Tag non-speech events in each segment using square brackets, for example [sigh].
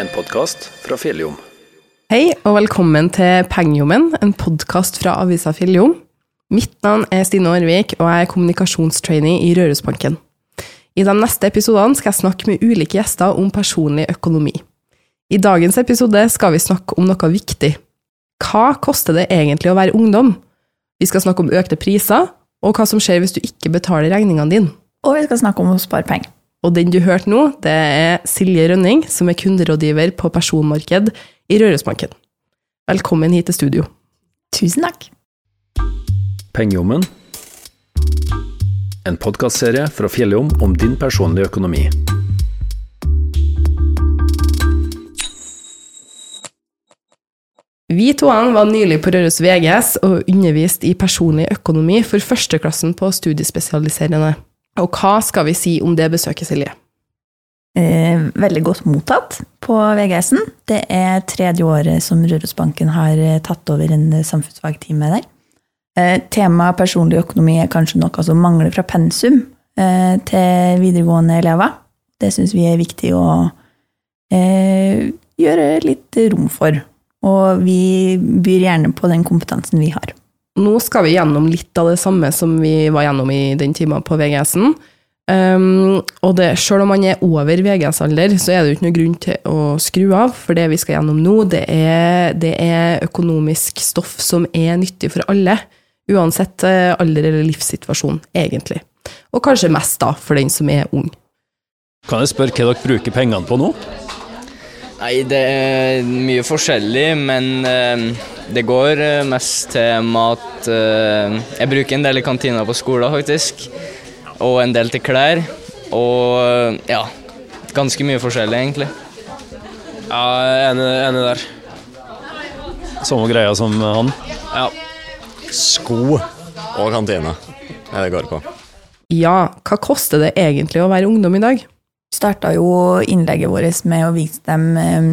En podkast fra Fjelljom. Hei, og velkommen til Pengjommen, en podkast fra avisa Fjelljom. Mitt navn er Stine Aarvik, og jeg er kommunikasjonstrainee i Rørosbanken. I de neste episodene skal jeg snakke med ulike gjester om personlig økonomi. I dagens episode skal vi snakke om noe viktig. Hva koster det egentlig å være ungdom? Vi skal snakke om økte priser, og hva som skjer hvis du ikke betaler regningene dine. Og vi skal snakke om å spare penger. Og den du hørte nå, det er Silje Rønning, som er kunderådgiver på personmarked i Rørosbanken. Velkommen hit til studio. Tusen takk. Pengejommen. En podkastserie fra Fjelljom om din personlige økonomi. Vi to var nylig på Røros VGS og underviste i personlig økonomi for førsteklassen på studiespesialiserende. Og hva skal vi si om det besøket, Silje? Eh, veldig godt mottatt på VGS-en. Det er tredje året som Rørosbanken har eh, tatt over en samfunnsfagtime der. Eh, Temaet personlig økonomi er kanskje noe som mangler fra pensum eh, til videregående elever. Det syns vi er viktig å eh, gjøre litt rom for. Og vi byr gjerne på den kompetansen vi har. Nå skal vi gjennom litt av det samme som vi var gjennom i den timen på VGS-en. Um, og det, selv om man er over VGS-alder, så er det jo ikke noe grunn til å skru av, for det vi skal gjennom nå, det er, det er økonomisk stoff som er nyttig for alle. Uansett eh, alder eller livssituasjon, egentlig. Og kanskje mest da, for den som er ung. Kan jeg spørre hva dere bruker pengene på nå? Nei, det er mye forskjellig, men eh, det går eh, mest til mat. eh, jeg bruker en del i kantina på skolen, faktisk. Og en del til klær. Og ja, ganske mye forskjellig, egentlig. Ja, jeg er enig, enig der. Samme greia som han. Ja. Sko og kantine er det går på. Ja, hva koster det egentlig å være ungdom i dag? Starta jo innlegget vårt med å vise dem eh,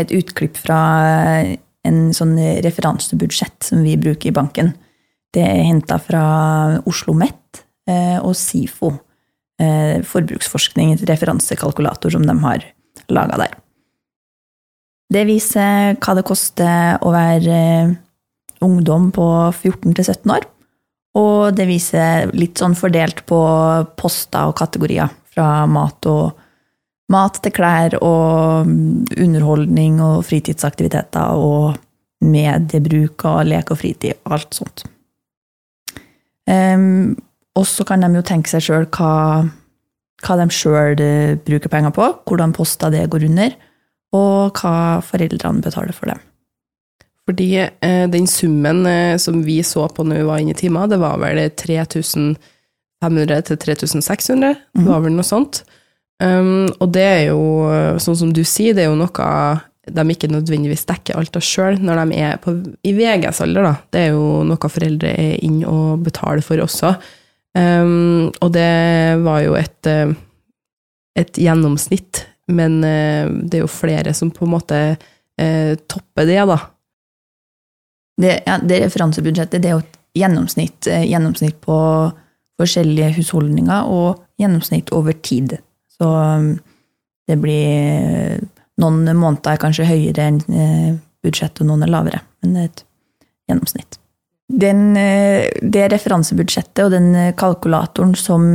et utklipp fra en sånn referansebudsjett som vi bruker i banken. Det er henta fra Oslo Met eh, og SIFO, eh, forbruksforskning, et referansekalkulator som de har laga der. Det viser hva det koster å være ungdom på 14 til 17 år. Og det viser litt sånn fordelt på poster og kategorier fra mat og mat til klær og underholdning og fritidsaktiviteter og mediebruk og lek og fritid og alt sånt. Um, og så kan de jo tenke seg sjøl hva, hva de sjøl bruker penger på, hvordan poster det går under, og hva foreldrene betaler for dem. Fordi eh, den summen eh, som vi så på når vi var inne i timen, det var vel 3500 til 3600, det var vel noe sånt. Um, og det er jo, sånn som du sier, det er jo noe de ikke nødvendigvis dekker alt av sjøl når de er på, i VGs alder, da. Det er jo noe foreldre er inn og betaler for også. Um, og det var jo et, eh, et gjennomsnitt, men uh, det er jo flere som på en måte eh, topper det, da. Det, ja, det referansebudsjettet det er jo et gjennomsnitt, eh, gjennomsnitt på forskjellige husholdninger og gjennomsnitt over tid. Så um, det blir Noen måneder er kanskje høyere enn eh, budsjettet, og noen er lavere. Men det er et gjennomsnitt. Den, eh, det referansebudsjettet og den kalkulatoren som,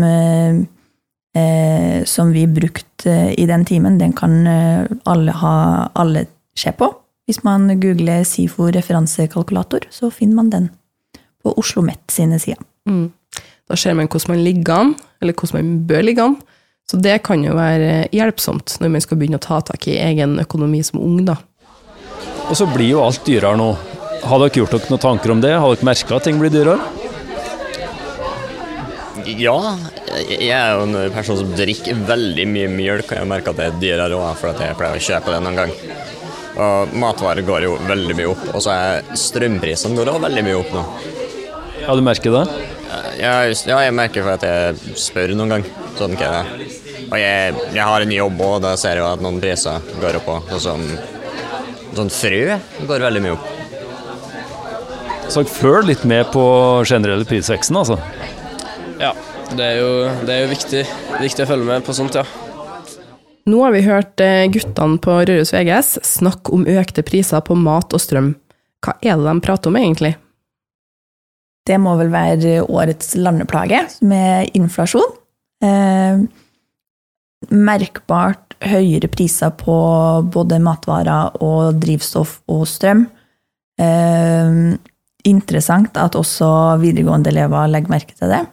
som vi brukte i den timen, den kan alle, ha, alle se på. Hvis man googler SIFO referansekalkulator, så finner man den på Oslo Met sine sider. Mm. Da ser man hvordan man ligger an, eller hvordan man bør ligge an. Så det kan jo være hjelpsomt når man skal begynne å ta tak i egen økonomi som ung, da. Og så blir jo alt dyrere nå. Har dere gjort dere noen tanker om det? Har dere merka at ting blir dyrere? Ja, jeg er jo en person som drikker veldig mye mjølk, og jeg merker at det er dyrere òg, for at jeg pleier å kjøpe det noen gang. Og matvarer går jo veldig mye opp, og så er strømprisene går også veldig mye opp nå. Ja, du merker det? Ja, ja, jeg merker for at jeg spør noen gang. Sånn kan er. Og jeg, jeg har en jobb òg, da ser jeg jo at noen priser går opp òg. Sånn sånn frø går veldig mye opp. Så dere følger litt med på generelle prisveksten, altså? Ja, det er jo, det er jo viktig, viktig å følge med på sånt, ja. Nå har vi hørt eh, guttene på Røros VGS snakke om økte priser på mat og strøm. Hva er det de prater om, egentlig? Det må vel være årets landeplage, med inflasjon. Eh, merkbart høyere priser på både matvarer og drivstoff og strøm. Eh, interessant at også videregående elever legger merke til det.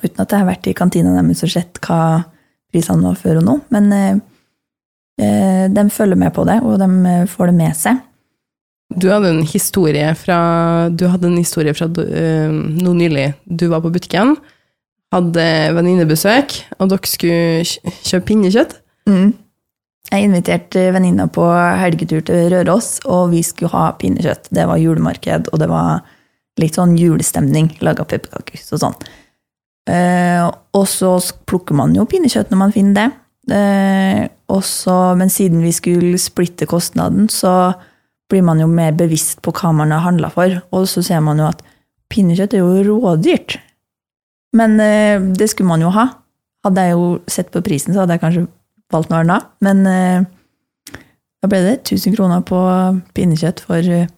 Uten at jeg har vært i kantina deres og sett hva prisene var før og nå. Men eh, de følger med på det, og de får det med seg. Du hadde en historie fra, en historie fra uh, noe nylig. Du var på butikken, hadde venninnebesøk, og dere skulle kjøpe pinnekjøtt. Mm. Jeg inviterte venninna på helgetur til Røros, og vi skulle ha pinnekjøtt. Det var julemarked, og det var litt sånn julestemning. Laga pepperkaker og sånn. Uh, og så plukker man jo pinnekjøtt når man finner det. Uh, og så- men siden vi skulle splitte kostnaden, så blir man jo mer bevisst på hva man har handla for. Og så ser man jo at pinnekjøtt er jo rådyrt. Men eh, det skulle man jo ha. Hadde jeg jo sett på prisen, så hadde jeg kanskje valgt noe annet. Men eh, da ble det 1000 kroner på pinnekjøtt for eh,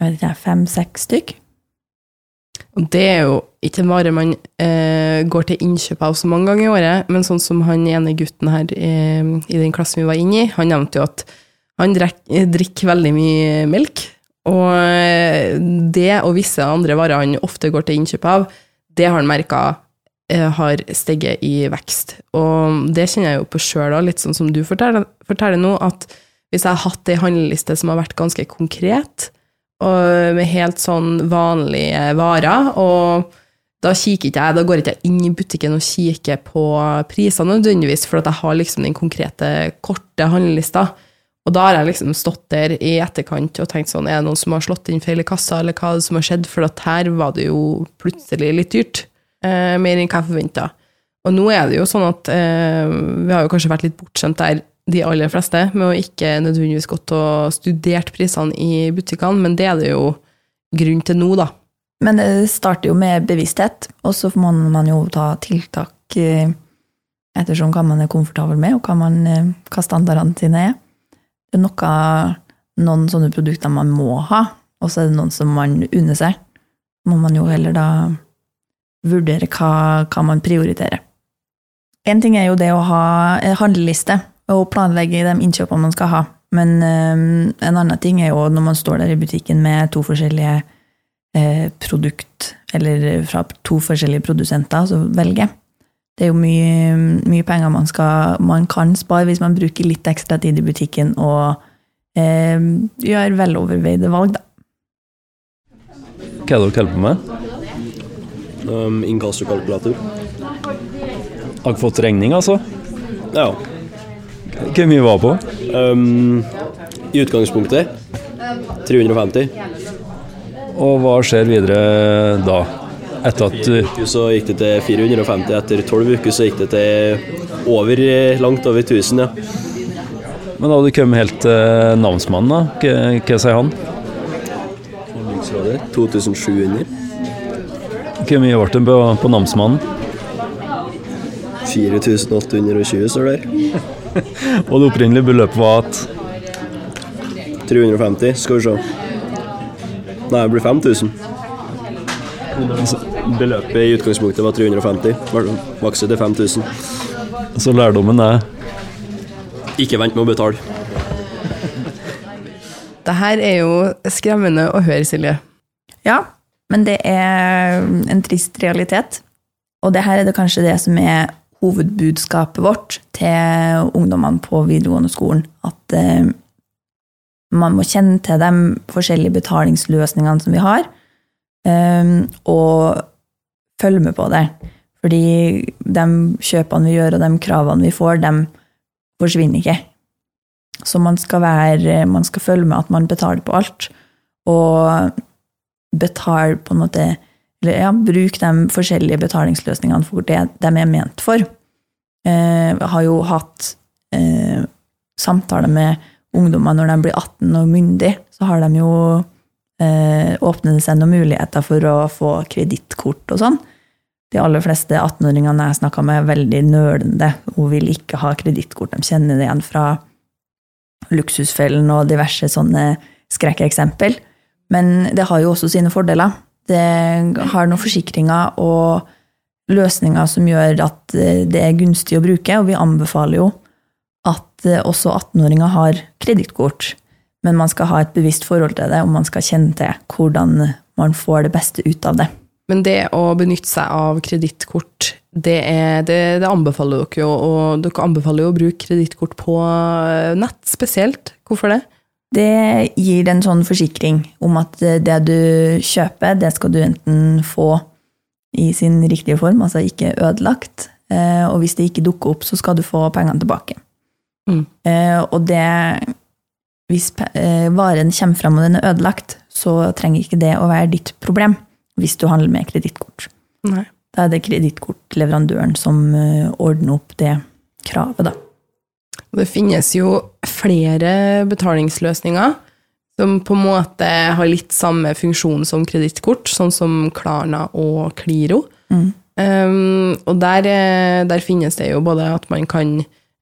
jeg vet ikke, fem-seks stykk. Og det er jo ikke en vare man eh, går til innkjøp av så mange ganger i året, men sånn som han ene gutten her eh, i den klassen vi var inne i, han nevnte jo at han drikker veldig mye melk, og eh, det og visse andre varer han ofte går til innkjøp av, det har han merka eh, har steget i vekst. Og det kjenner jeg jo på sjøl, litt sånn som du forteller, forteller nå, at hvis jeg har hatt ei handleliste som har vært ganske konkret, og med helt sånn vanlige varer, og da kikker ikke jeg, da går ikke jeg inn i butikken og kikker på prisene nødvendigvis, for at jeg har liksom den konkrete, korte handlelista. Og da har jeg liksom stått der i etterkant og tenkt sånn, er det noen som har slått inn feil i kassa, eller hva er det som har skjedd, for her var det jo plutselig litt dyrt, eh, mer enn hva jeg forventa. Og nå er det jo sånn at eh, vi har jo kanskje vært litt bortskjemt der, de aller fleste, med å ikke nødvendigvis gått og studert prisene i butikkene, men det er det jo grunn til nå, da. Men det starter jo med bevissthet, og så må man jo ta tiltak eh, ettersom hva man er komfortabel med, og hva, man, eh, hva standardene sine er. Noe, noen sånne produkter man må ha, og så er det noen som man unner seg. Må man jo heller da vurdere hva, hva man prioriterer. En ting er jo det å ha en handleliste og planlegge de innkjøpene man skal ha. Men eh, en annen ting er jo når man står der i butikken med to forskjellige eh, produkt, eller fra to forskjellige produsenter, så velge. Det er jo mye, mye penger man, skal, man kan spare hvis man bruker litt ekstra tid i butikken og eh, gjør veloverveide valg, da. Hva er det dere holder på med? Um, Inkassokalkulator. Har dere fått regning, altså? Ja. Hvor mye var på? Um, I utgangspunktet 350. Og hva skjer videre da? Etter at du Uker Så gikk det til 450. Etter 12 uker så gikk det til over, eh, langt over 1000, ja. Men da hadde du kommet helt til namsmannen, da, hva, sier han? Forliksrådet 2700. Hvor mye ble det på, på namsmannen? 4820 står det der. [laughs] Og det opprinnelige beløpet var at 350. Skal vi se. Nei, det blir 5000. Beløpet i utgangspunktet var 350. Ble Vokste til 5000. Så lærdommen er Ikke vent med å betale. Det her er jo skremmende å høre, Silje. Ja, men det er en trist realitet. Og det her er det kanskje det som er hovedbudskapet vårt til ungdommene på videregående skolen. At eh, man må kjenne til de forskjellige betalingsløsningene som vi har, eh, og følge med på det. Fordi de kjøpene vi gjør, og de kravene vi får, de forsvinner ikke. Så man skal, være, man skal følge med at man betaler på alt. Og betal på en måte Eller ja, bruk de forskjellige betalingsløsningene for det de er ment for. Eh, jeg har jo hatt eh, samtaler med ungdommer når de blir 18 og myndig, så har de jo eh, det seg noen muligheter for å få kredittkort og sånn. de aller fleste 18-åringene jeg snakka med, er veldig nølende og vil ikke ha kredittkort. De kjenner det igjen fra Luksusfellen og diverse sånne skrekkeksempel. Men det har jo også sine fordeler. Det har noen forsikringer og løsninger som gjør at eh, det er gunstig å bruke, og vi anbefaler jo at eh, også 18-åringer har kredittkort. Men man skal ha et bevisst forhold til det, og man skal kjenne til hvordan man får det beste ut av det. Men det å benytte seg av kredittkort, det, det, det anbefaler dere jo, og dere anbefaler jo å bruke kredittkort på eh, nett spesielt. Hvorfor det? Det gir en sånn forsikring om at det du kjøper, det skal du enten få i sin riktige form, altså ikke ødelagt, eh, og hvis det ikke dukker opp, så skal du få pengene tilbake. Mm. Eh, Og det Hvis eh, varen kommer fram og den er ødelagt, så trenger ikke det å være ditt problem hvis du handler med kredittkort. Da er det kredittkortleverandøren som eh, ordner opp det kravet, da. Det finnes jo flere betalingsløsninger som på en måte har litt samme funksjon som kredittkort, sånn som Klarna og Kliro. Mm. Um, og der, eh, der finnes det jo både at man kan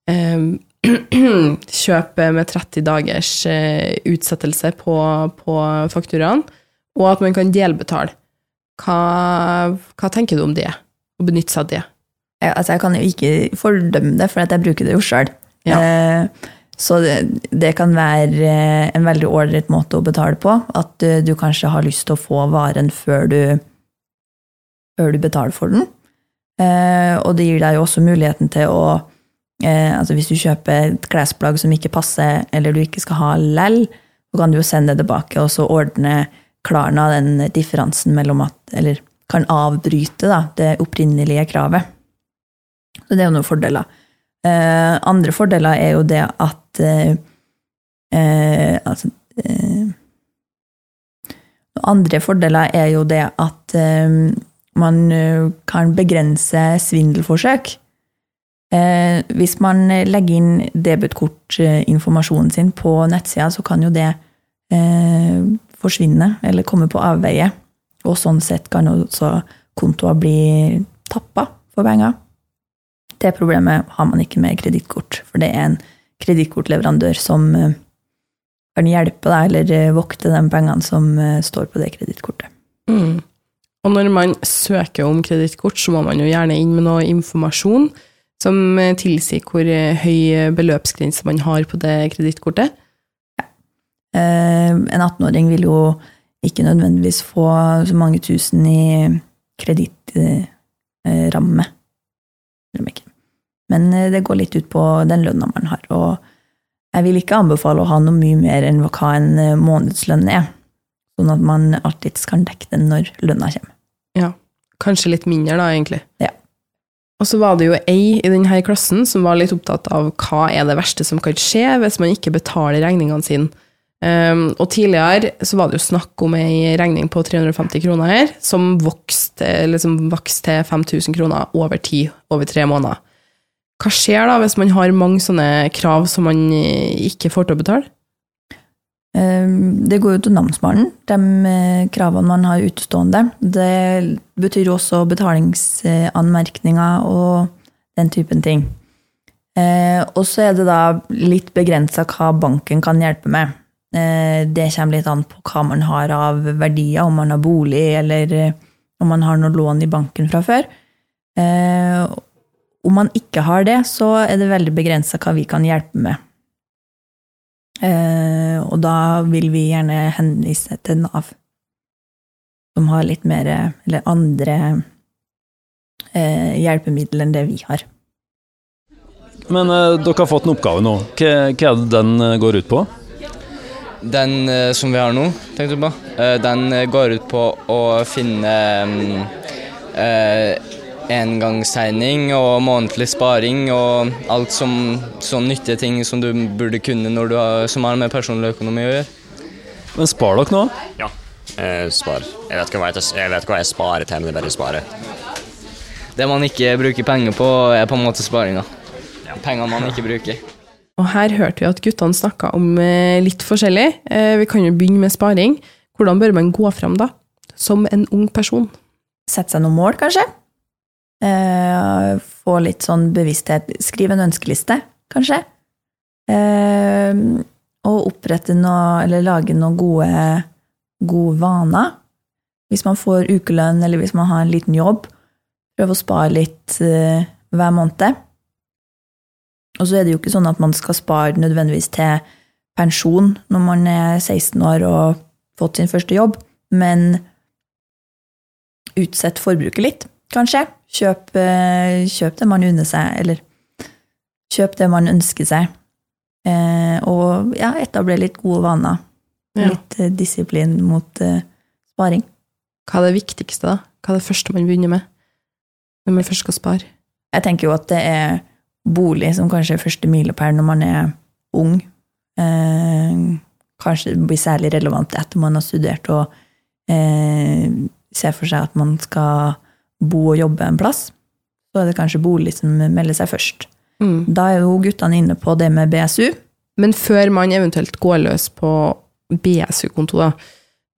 um, kjøpe med 30 dagers eh, utsettelse på, på fakturaen, og at man kan delbetale. Hva, hva tenker du om det? Å benytte seg av det? Jeg, altså jeg kan jo ikke fordømme det, for jeg bruker det jo sjøl. Ja. Eh, så det, det kan være eh, en veldig ålreit måte å betale på. At du, du kanskje har lyst til å få varen før du, før du betaler for den. Eh, og det gir deg jo også muligheten til å eh, altså Hvis du kjøper et klesplagg som ikke passer, eller du ikke skal ha lell, så kan du jo sende det tilbake, og så ordne Klarna den differansen mellom at Eller kan avbryte da, det opprinnelige kravet. Så det er jo noen fordeler. Eh, andre fordeler er jo det at eh, eh, Altså eh, Andre fordeler er jo det at eh, man kan begrense svindelforsøk. Eh, hvis man legger inn debutkortinformasjonen sin på nettsida, så kan jo det eh, forsvinne eller komme på avveie. Og sånn sett kan også kontoer bli tappa for penger. Det problemet har man ikke med kredittkort, for det er en kredittkortleverandør som eh, kan hjelpe deg eller eh, vokte de pengene som eh, står på det kredittkortet. Mm. Og når man søker om kredittkort, så må man jo gjerne inn med noe informasjon som eh, tilsier hvor eh, høy beløpsgrense man har på det kredittkortet. Eh, En 18-åring vil jo ikke nødvendigvis få så mange tusen i kredittramme. Men eh, det går litt ut på den lønna man har. Og jeg vil ikke anbefale å ha noe mye mer enn hva en eh, månedslønn er. Sånn at man alltids kan dekke den når lønna kommer. Ja, kanskje litt mindre da, egentlig. Ja. Og så var det jo ei i denne klassen som var litt opptatt av hva er det verste som kan skje hvis man ikke betaler regningene sine. Um, og tidligere så var det jo snakk om ei regning på 350 kroner her, som vokste, liksom som vokste til 5000 kroner over tid, over tre måneder. Hva skjer da hvis man har mange sånne krav som man eh, ikke får til å betale? Eh, Det går jo til namsmannen, de eh, kravene man har utestående. Det betyr også betalingsanmerkninger og den typen ting. Eh, Og så er det da litt begrensa hva banken kan hjelpe med. Eh, Det kommer litt an på hva man har av verdier, om man har bolig eller om man har noe lån i banken fra før. Om man ikke har det, så er det veldig begrensa hva vi kan hjelpe med. Eh, og da vil vi gjerne henvise til Nav, som har litt mer, eller andre eh, hjelpemidler enn det vi har. Men eh, dere har fått en oppgave nå. Hva, hva er det den går ut på? Den eh, som vi har nå, tenkte du på, eh, den går ut på å finne mm, eh, engangstegning og månedlig sparing og alt som sånn nyttige ting som du burde kunne når du har, som har med personlig økonomi å gjøre. Men spar dere nå? Ja. Eh, spar. Jeg vet, ikke hva jeg, jeg vet ikke hva jeg sparer til, men det er bare sparer. Det man ikke bruker penger på, er på en måte sparinga. Penger man ikke bruker. Og her hørte vi at guttene snakka om eh, litt forskjellig. Eh, Vi kan jo begynne med sparing. Hvordan bør man gå fram da, som en ung person? Sette seg noen mål, kanskje? Eh, få litt sånn bevissthet. Skriv en ønskeliste, kanskje. Eh, og opprette noe, eller lage noen gode, gode vaner. Hvis man får ukelønn, eller hvis man har en liten jobb, prøv å spare litt eh, hver måned. Og så er det jo ikke sånn at man skal spare nødvendigvis til pensjon når man er 16 år og fått sin første jobb, men utsett forbruket litt, kanskje. Kjøp, eh, kjøp det man unner seg, eller kjøp det man ønsker seg. Eh, og ja, etablere litt gode vaner. Ja. Litt eh, disiplin mot eh, sparing. Hva er det viktigste, da? Hva er det første man begynner med når man først skal spare? Jeg tenker jo at det er bolig som kanskje er første milepæl når man er ung. Eh, kanskje det blir særlig relevant etter man har studert og eh, ser for seg at man skal bo og jobbe en plass. Så er det kanskje bolig som melder seg først. Mm. Da er jo guttene inne på det med BSU. Men før man eventuelt går løs på BSU-konto, da,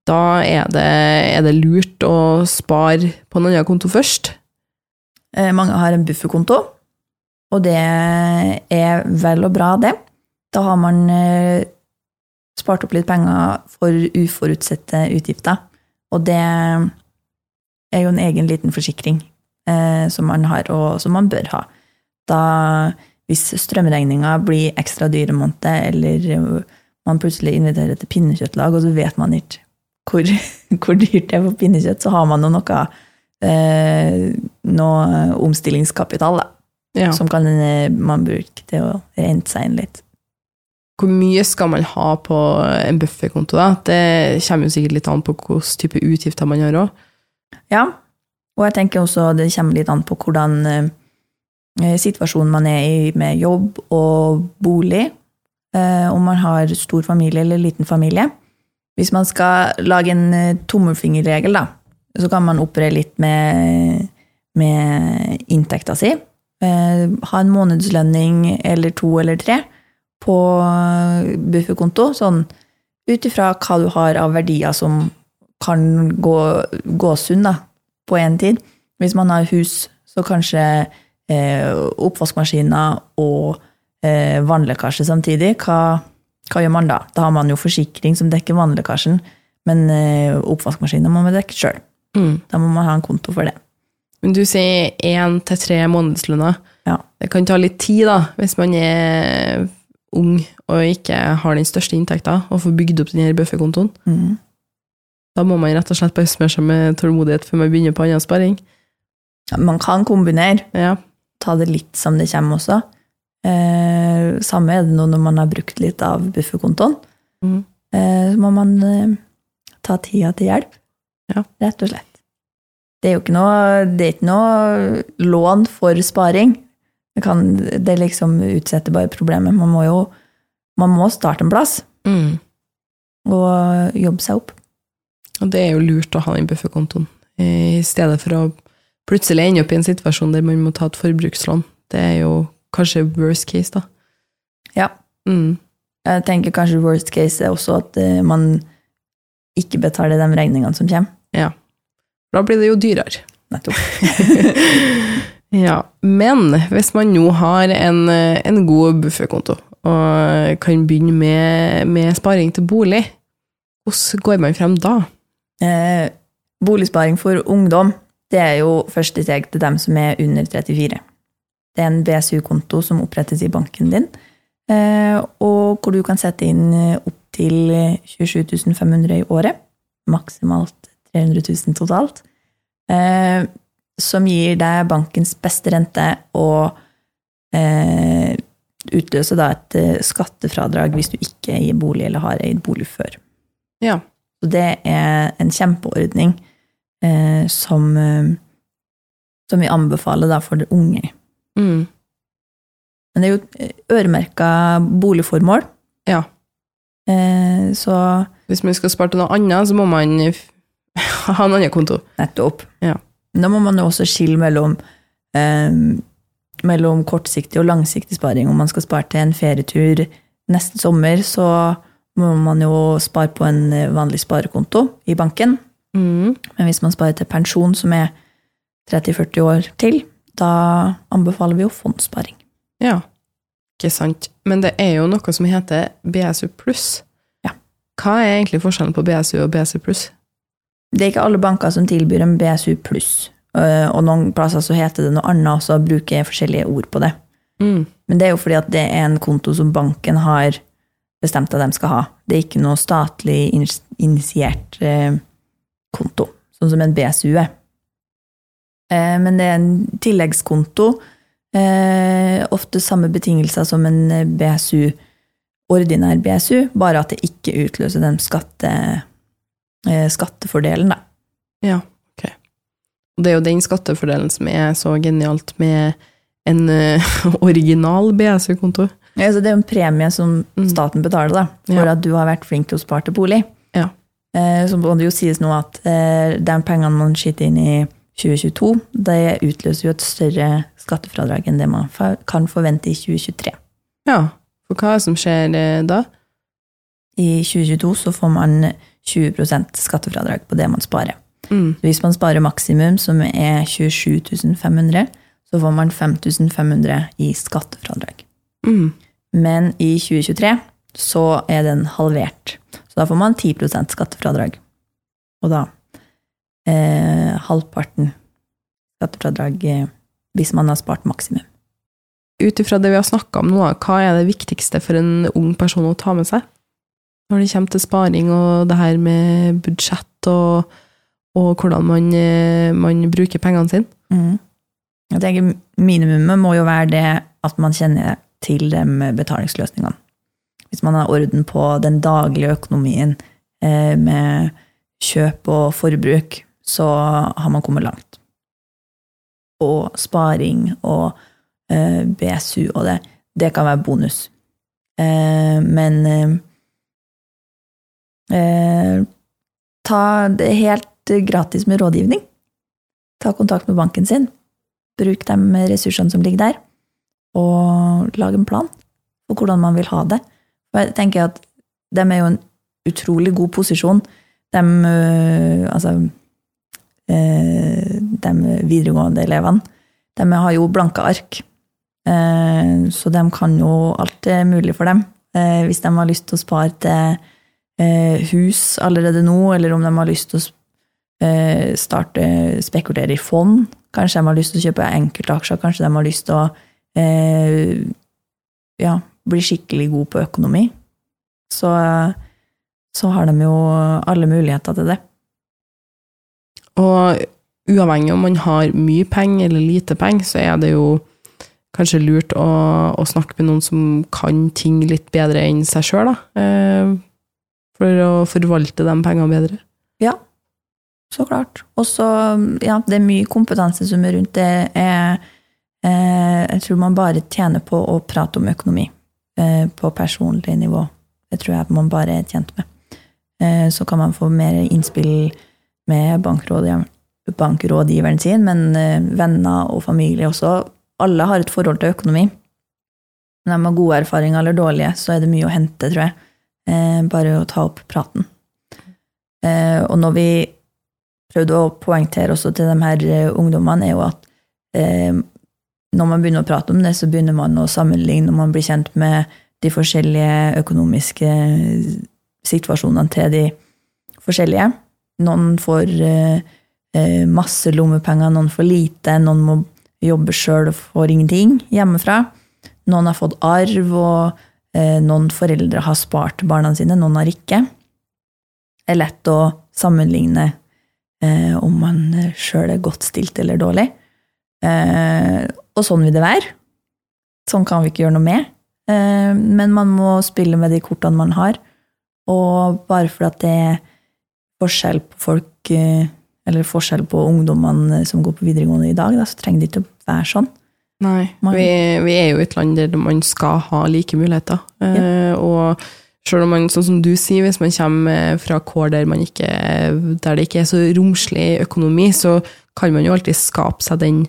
da er det, er det lurt å spare på en annen konto først? Eh, mange har en bufferkonto, og det er vel og bra, det. Da har man eh, spart opp litt penger for uforutsette utgifter. Og det er jo en egen liten forsikring eh, som man har, og som man bør ha. Da, hvis strømregninga blir ekstra dyr en måned, eller man plutselig inviterer til pinnekjøttlag, og så vet man ikke hvor, [laughs] hvor dyrt det er for pinnekjøtt, så har man jo noe, eh, noe omstillingskapital da, Ja. som kan eh, man bruke til å rente seg inn litt. Hvor mye skal man ha på en bufferkonto? da? Det kommer jo sikkert litt an på hvilken type utgifter man har òg. Ja, og jeg tenker også det kommer litt an på hvordan eh, situasjonen man er i med jobb og bolig. Eh, om man har stor familie eller liten familie. Hvis man skal lage en eh, tommelfingerregel, da, så kan man operere litt med, med inntekta si. Eh, ha en månedslønning eller to eller tre på bufferkonto, sånn ut ifra hva du har av verdier som kan gå, gå sunn da, på en tid. Hvis man har hus, så kanskje eh, oppvaskmaskiner og eh, vannlekkasje samtidig. Hva, hva gjør man da? Da har man jo forsikring som dekker vannlekkasjen, men eh, oppvaskmaskiner må man dekke sjøl. Mm. Da må man ha en konto for det. Men du sier én til tre månedslønner. Ja. Det kan ta litt tid, da, hvis man er ung og ikke har den største inntekta, og får bygd opp den her bufferkontoen. Da må man rett og slett bare smøre seg med tålmodighet før man begynner på annen sparing. Ja, Man kan kombinere. Ja. Ta det litt som det kommer også. Eh, samme er det nå når man har brukt litt av bufferkontoen. Mm. Eh, så må man eh, ta tida til hjelp. Ja. Rett og slett. Det er jo ikke noe, det er ikke noe lån for sparing. Det, kan, det liksom utsetter bare problemet. Man må jo man må starte en plass Mm. og jobbe seg opp. Og det er jo lurt å ha den bufferkontoen, i stedet for å plutselig ende opp i en situasjon der man må ta et forbrukslån. Det er jo kanskje worst case, da. Ja. Mm. Jeg tenker kanskje worst case er også at eh, man ikke betaler de regningene som kommer. Ja. Da blir det jo dyrere. Nettopp. [laughs] Ja, men hvis man nå har en, en god bufferkonto, og kan begynne med, med sparing til bolig, hvordan går man frem da? Eh, boligsparing for ungdom, det er jo første steg til dem som er under 34. Det er en BSU-konto som opprettes i banken din, eh, og hvor du kan sette inn opptil 27 500 i året. Maksimalt 300 000 totalt. Eh, som gir deg bankens beste rente og eh, utløser da et eh, skattefradrag hvis du ikke eier bolig eller har eid bolig før. Ja. Så det er en kjempeordning eh, som, eh, som vi anbefaler da for unge. Mm. Men det er jo øremerka boligformål, Ja. eh, så Hvis man skal spare til noe annet, så må man [laughs] ha en annen konto. nettopp. Ja. Da må man jo også skille mellom, eh, mellom kortsiktig og langsiktig sparing. Om man skal spare til en ferietur neste sommer, så må man jo spare på en eh, vanlig sparekonto i banken. Mm. Men hvis man sparer til pensjon, som er 30-40 år til, da anbefaler vi jo fondssparing. Ja, ikke sant. Men det er jo noe som heter BSU pluss. Ja. Hva er egentlig forskjellen på BSU og BSU pluss? Det er ikke alle banker som tilbyr en BSU pluss, øh, og noen plasser så heter det noe annet, og så bruker jeg forskjellige ord på det. Mm. Men det er jo fordi at det er en konto som banken har bestemt at de skal ha. Det er ikke noe statlig initiert eh, konto, sånn som en BSU er. Eh, men det er en tilleggskonto, eh, ofte samme betingelser som en BSU, ordinær BSU, bare at det ikke utløser den skatte, skattefordelen, da. Ja, ok. Og det er jo den skattefordelen som er så genialt med en [laughs] original BSU-konto. Ja, så det er jo en premie som Mm. staten betaler da, for at du har vært flink til å spare til bolig. Ja. Eh, så må det jo sies nå at eh, de pengene man skyter inn i 2022, det utløser jo et større skattefradrag enn det man kan forvente i 2023. Ja, for hva det som skjer eh, da? I 2022 så får man 20% skattefradrag på det man sparer. Mm. Hvis man sparer maksimum, som er 27 500, så får man 5500 i skattefradrag. Mm. Men i 2023 så er den halvert. Så da får man 10% skattefradrag. Og da eh, halvparten skattefradrag eh, hvis man har spart maksimum. Ut ifra det vi har snakka om nå, hva er det viktigste for en ung person å ta med seg? Når det kommer til sparing og det her med budsjett og, og hvordan man, eh, man bruker pengene sine. Mm. Jeg tenker Minimumet må jo være det at man kjenner til de betalingsløsningene. Hvis man har orden på den daglige økonomien eh, med kjøp og forbruk, så har man kommet langt. Og sparing og eh, BSU og det, det kan være bonus. Eh, men ta det helt gratis med rådgivning. Ta kontakt med banken sin. Bruk de ressursene som ligger der, og lage en plan for hvordan man vil ha det. Og jeg tenker at de er jo en utrolig god posisjon. De, øh, altså, øh, de videregående elevene, de har jo blanke ark. Eh, Så de kan jo alt er mulig for dem. Hvis de har lyst til å spare til hus allerede nå, eller om de har lyst til å starte spekulere i fond. Kanskje de har lyst til å kjøpe enkeltaksjer, kanskje de har lyst til å eh, ja, blir skikkelig god på økonomi. Så, så har de jo alle muligheter til det. Og uavhengig om man har mye penger eller lite penger, så er det jo kanskje lurt å, å snakke med noen som kan ting litt bedre enn seg sjøl, da. Eh, for å forvalte de pengene bedre. Ja, så klart. Og så, ja, det er mye kompetanse som er rundt det. Er, jeg tror man bare tjener på å prate om økonomi eh, på personlig nivå. Det tror jeg man bare er tjent med. Eh, så kan man få mer innspill med bankrådgiveren, sin, men eh, venner og familie også. Alle har et forhold til økonomi. Om de har gode erfaringer eller dårlige, så er det mye å hente, tror jeg. Eh, bare å ta opp praten. Eh, og når vi prøvde å poengtere også til de her eh, ungdommene, er jo at eh, når man begynner å prate om det, så begynner man å sammenligne når man blir kjent med de forskjellige økonomiske situasjonene til de forskjellige. Noen får eh, eh, masse lommepenger, noen får lite, noen må jobbe sjøl og får ingenting hjemmefra. Noen har fått arv, og eh, noen foreldre har spart barna sine, noen har ikke. Det er lett å sammenligne om man sjøl er godt stilt eller dårlig. Eh, og sånn vil det være. Sånn kan vi ikke gjøre noe med. Eh, men man må spille med de kortene man har. Og bare fordi det er forskjell på folk, eh, eller forskjell på ungdommene som går på videregående i dag, da, så trenger det ikke å være sånn. Nei, Man- vi, vi er jo et land der man skal ha like muligheter. Ja. og selv om man, sånn som du sier, hvis man kommer fra kår der, man ikke, der det ikke er så romslig økonomi, så kan man jo alltid skape seg den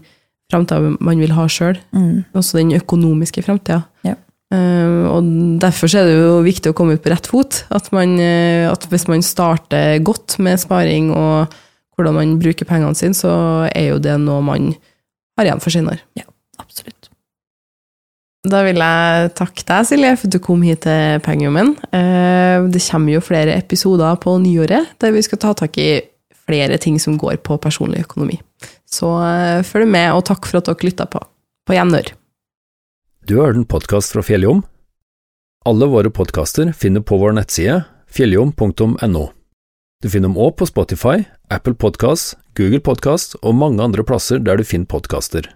framtida man vil ha sjøl. Mm. Også den økonomiske framtida. Ja. Uh, og derfor er det jo viktig å komme ut på rett fot. At, man, uh, at hvis man starter godt med sparing og hvordan man bruker pengene sine, så er jo det noe man har igjen for senere. Absolutt. Da vil jeg takke deg, Silje, for at du kom hit til Pengejommen. Uh, Det kommer jo flere episoder på nyåret der vi skal ta tak i flere ting som går på personlig økonomi. Så eh, følg med, og takk for at dere lytta på. På gjenhør. Du har hørt en podkast fra Fjelljom. Alle våre podkaster finner på vår nettside fjelljom.no. Du finner dem òg på Spotify, Apple Podkast, Google Podkast og mange andre plasser der du finner podkaster.